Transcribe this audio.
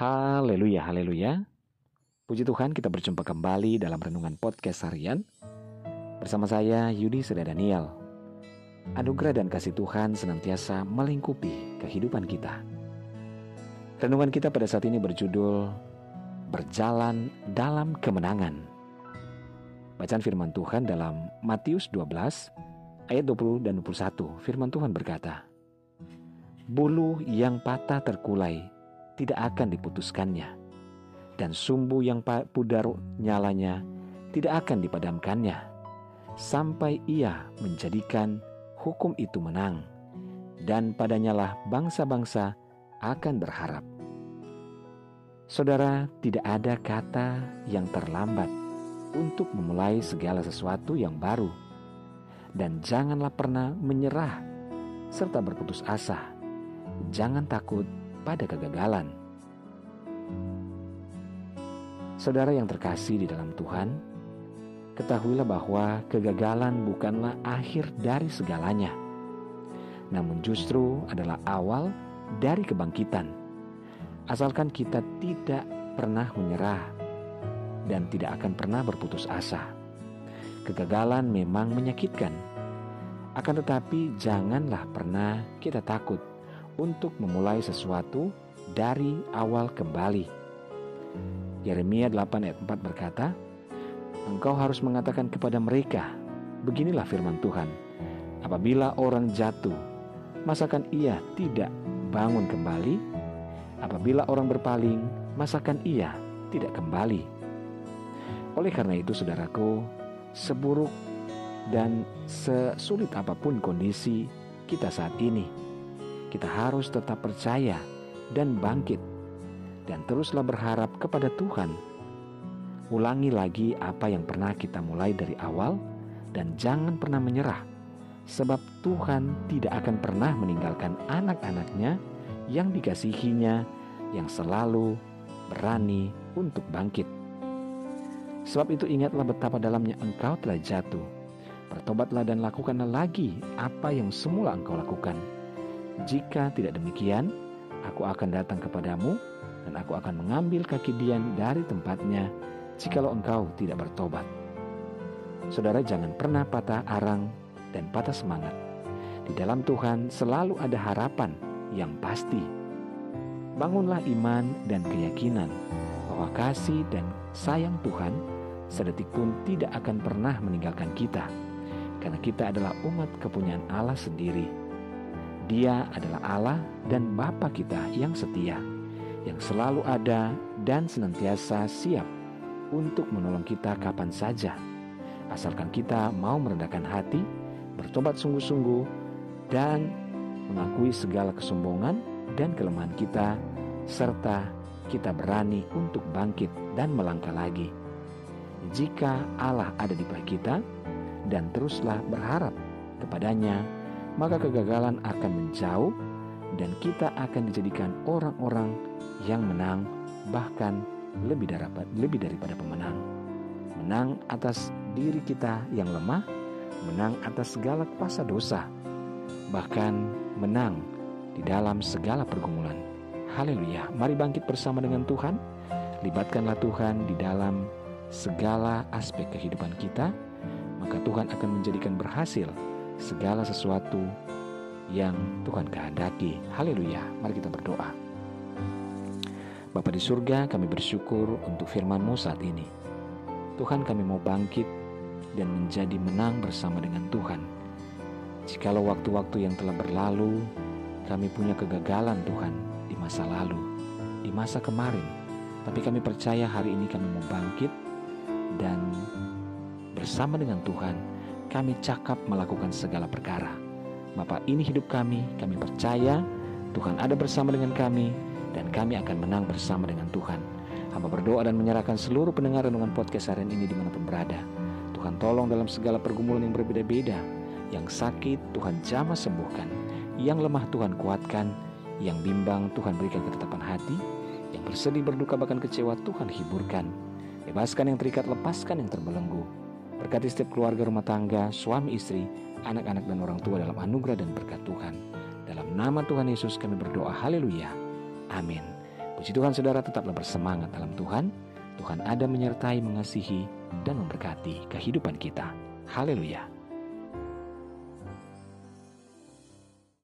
Haleluya, haleluya. Puji Tuhan kita berjumpa kembali dalam Renungan Podcast Harian. Bersama saya Yudi Seda Daniel. Anugerah dan kasih Tuhan senantiasa melingkupi kehidupan kita. Renungan kita pada saat ini berjudul Berjalan dalam kemenangan. Bacaan firman Tuhan dalam Matius 12 ayat 20 dan 21 Firman Tuhan berkata Bulu yang patah terkulai tidak akan diputuskannya, dan sumbu yang pudar nyalanya tidak akan dipadamkannya, sampai ia menjadikan hukum itu menang, dan padanyalah bangsa-bangsa akan berharap. Saudara, tidak ada kata yang terlambat untuk memulai segala sesuatu yang baru, dan janganlah pernah menyerah serta berputus asa. Jangan takut pada kegagalan. Saudara yang terkasih di dalam Tuhan, ketahuilah bahwa kegagalan bukanlah akhir dari segalanya, namun justru adalah awal dari kebangkitan. Asalkan kita tidak pernah menyerah dan tidak akan pernah berputus asa. Kegagalan memang menyakitkan, akan tetapi janganlah pernah kita takut untuk memulai sesuatu dari awal kembali. Yeremia 8 ayat 4 berkata, Engkau harus mengatakan kepada mereka, beginilah firman Tuhan, apabila orang jatuh, masakan ia tidak bangun kembali? Apabila orang berpaling, masakan ia tidak kembali? Oleh karena itu, saudaraku, seburuk dan sesulit apa pun kondisi kita saat ini, kita harus tetap percaya dan bangkit, dan teruslah berharap kepada Tuhan. Ulangi lagi apa yang pernah kita mulai dari awal, dan jangan pernah menyerah, sebab Tuhan tidak akan pernah meninggalkan anak-anaknya yang dikasihinya, yang selalu berani untuk bangkit. Sebab itu ingatlah betapa dalamnya engkau telah jatuh. Bertobatlah dan lakukanlah lagi apa yang semula engkau lakukan jika tidak demikian, aku akan datang kepadamu dan aku akan mengambil kaki Dian dari tempatnya jikalau engkau tidak bertobat. Saudara jangan pernah patah arang dan patah semangat. Di dalam Tuhan selalu ada harapan yang pasti. Bangunlah iman dan keyakinan bahwa kasih dan sayang Tuhan sedetik pun tidak akan pernah meninggalkan kita. Karena kita adalah umat kepunyaan Allah sendiri dia adalah Allah dan Bapa kita yang setia, yang selalu ada dan senantiasa siap untuk menolong kita kapan saja. Asalkan kita mau merendahkan hati, bertobat sungguh-sungguh, dan mengakui segala kesombongan dan kelemahan kita, serta kita berani untuk bangkit dan melangkah lagi. Jika Allah ada di pihak kita, dan teruslah berharap kepadanya maka kegagalan akan menjauh dan kita akan dijadikan orang-orang yang menang bahkan lebih daripada, lebih daripada pemenang. Menang atas diri kita yang lemah, menang atas segala kuasa dosa, bahkan menang di dalam segala pergumulan. Haleluya. Mari bangkit bersama dengan Tuhan. Libatkanlah Tuhan di dalam segala aspek kehidupan kita, maka Tuhan akan menjadikan berhasil segala sesuatu yang Tuhan kehendaki. Haleluya. Mari kita berdoa. Bapa di surga, kami bersyukur untuk firman-Mu saat ini. Tuhan kami mau bangkit dan menjadi menang bersama dengan Tuhan. Jikalau waktu-waktu yang telah berlalu, kami punya kegagalan Tuhan di masa lalu, di masa kemarin. Tapi kami percaya hari ini kami mau bangkit dan bersama dengan Tuhan kami cakap melakukan segala perkara. Bapak ini hidup kami, kami percaya Tuhan ada bersama dengan kami dan kami akan menang bersama dengan Tuhan. Hamba berdoa dan menyerahkan seluruh pendengar renungan podcast harian ini di mana pun berada. Tuhan tolong dalam segala pergumulan yang berbeda-beda. Yang sakit Tuhan jamah sembuhkan. Yang lemah Tuhan kuatkan. Yang bimbang Tuhan berikan ketetapan hati. Yang bersedih berduka bahkan kecewa Tuhan hiburkan. Bebaskan yang terikat, lepaskan yang terbelenggu. Berkati setiap keluarga rumah tangga, suami istri, anak-anak dan orang tua dalam anugerah dan berkat Tuhan. Dalam nama Tuhan Yesus kami berdoa, haleluya. Amin. Puji Tuhan saudara tetaplah bersemangat dalam Tuhan. Tuhan ada menyertai, mengasihi, dan memberkati kehidupan kita. Haleluya.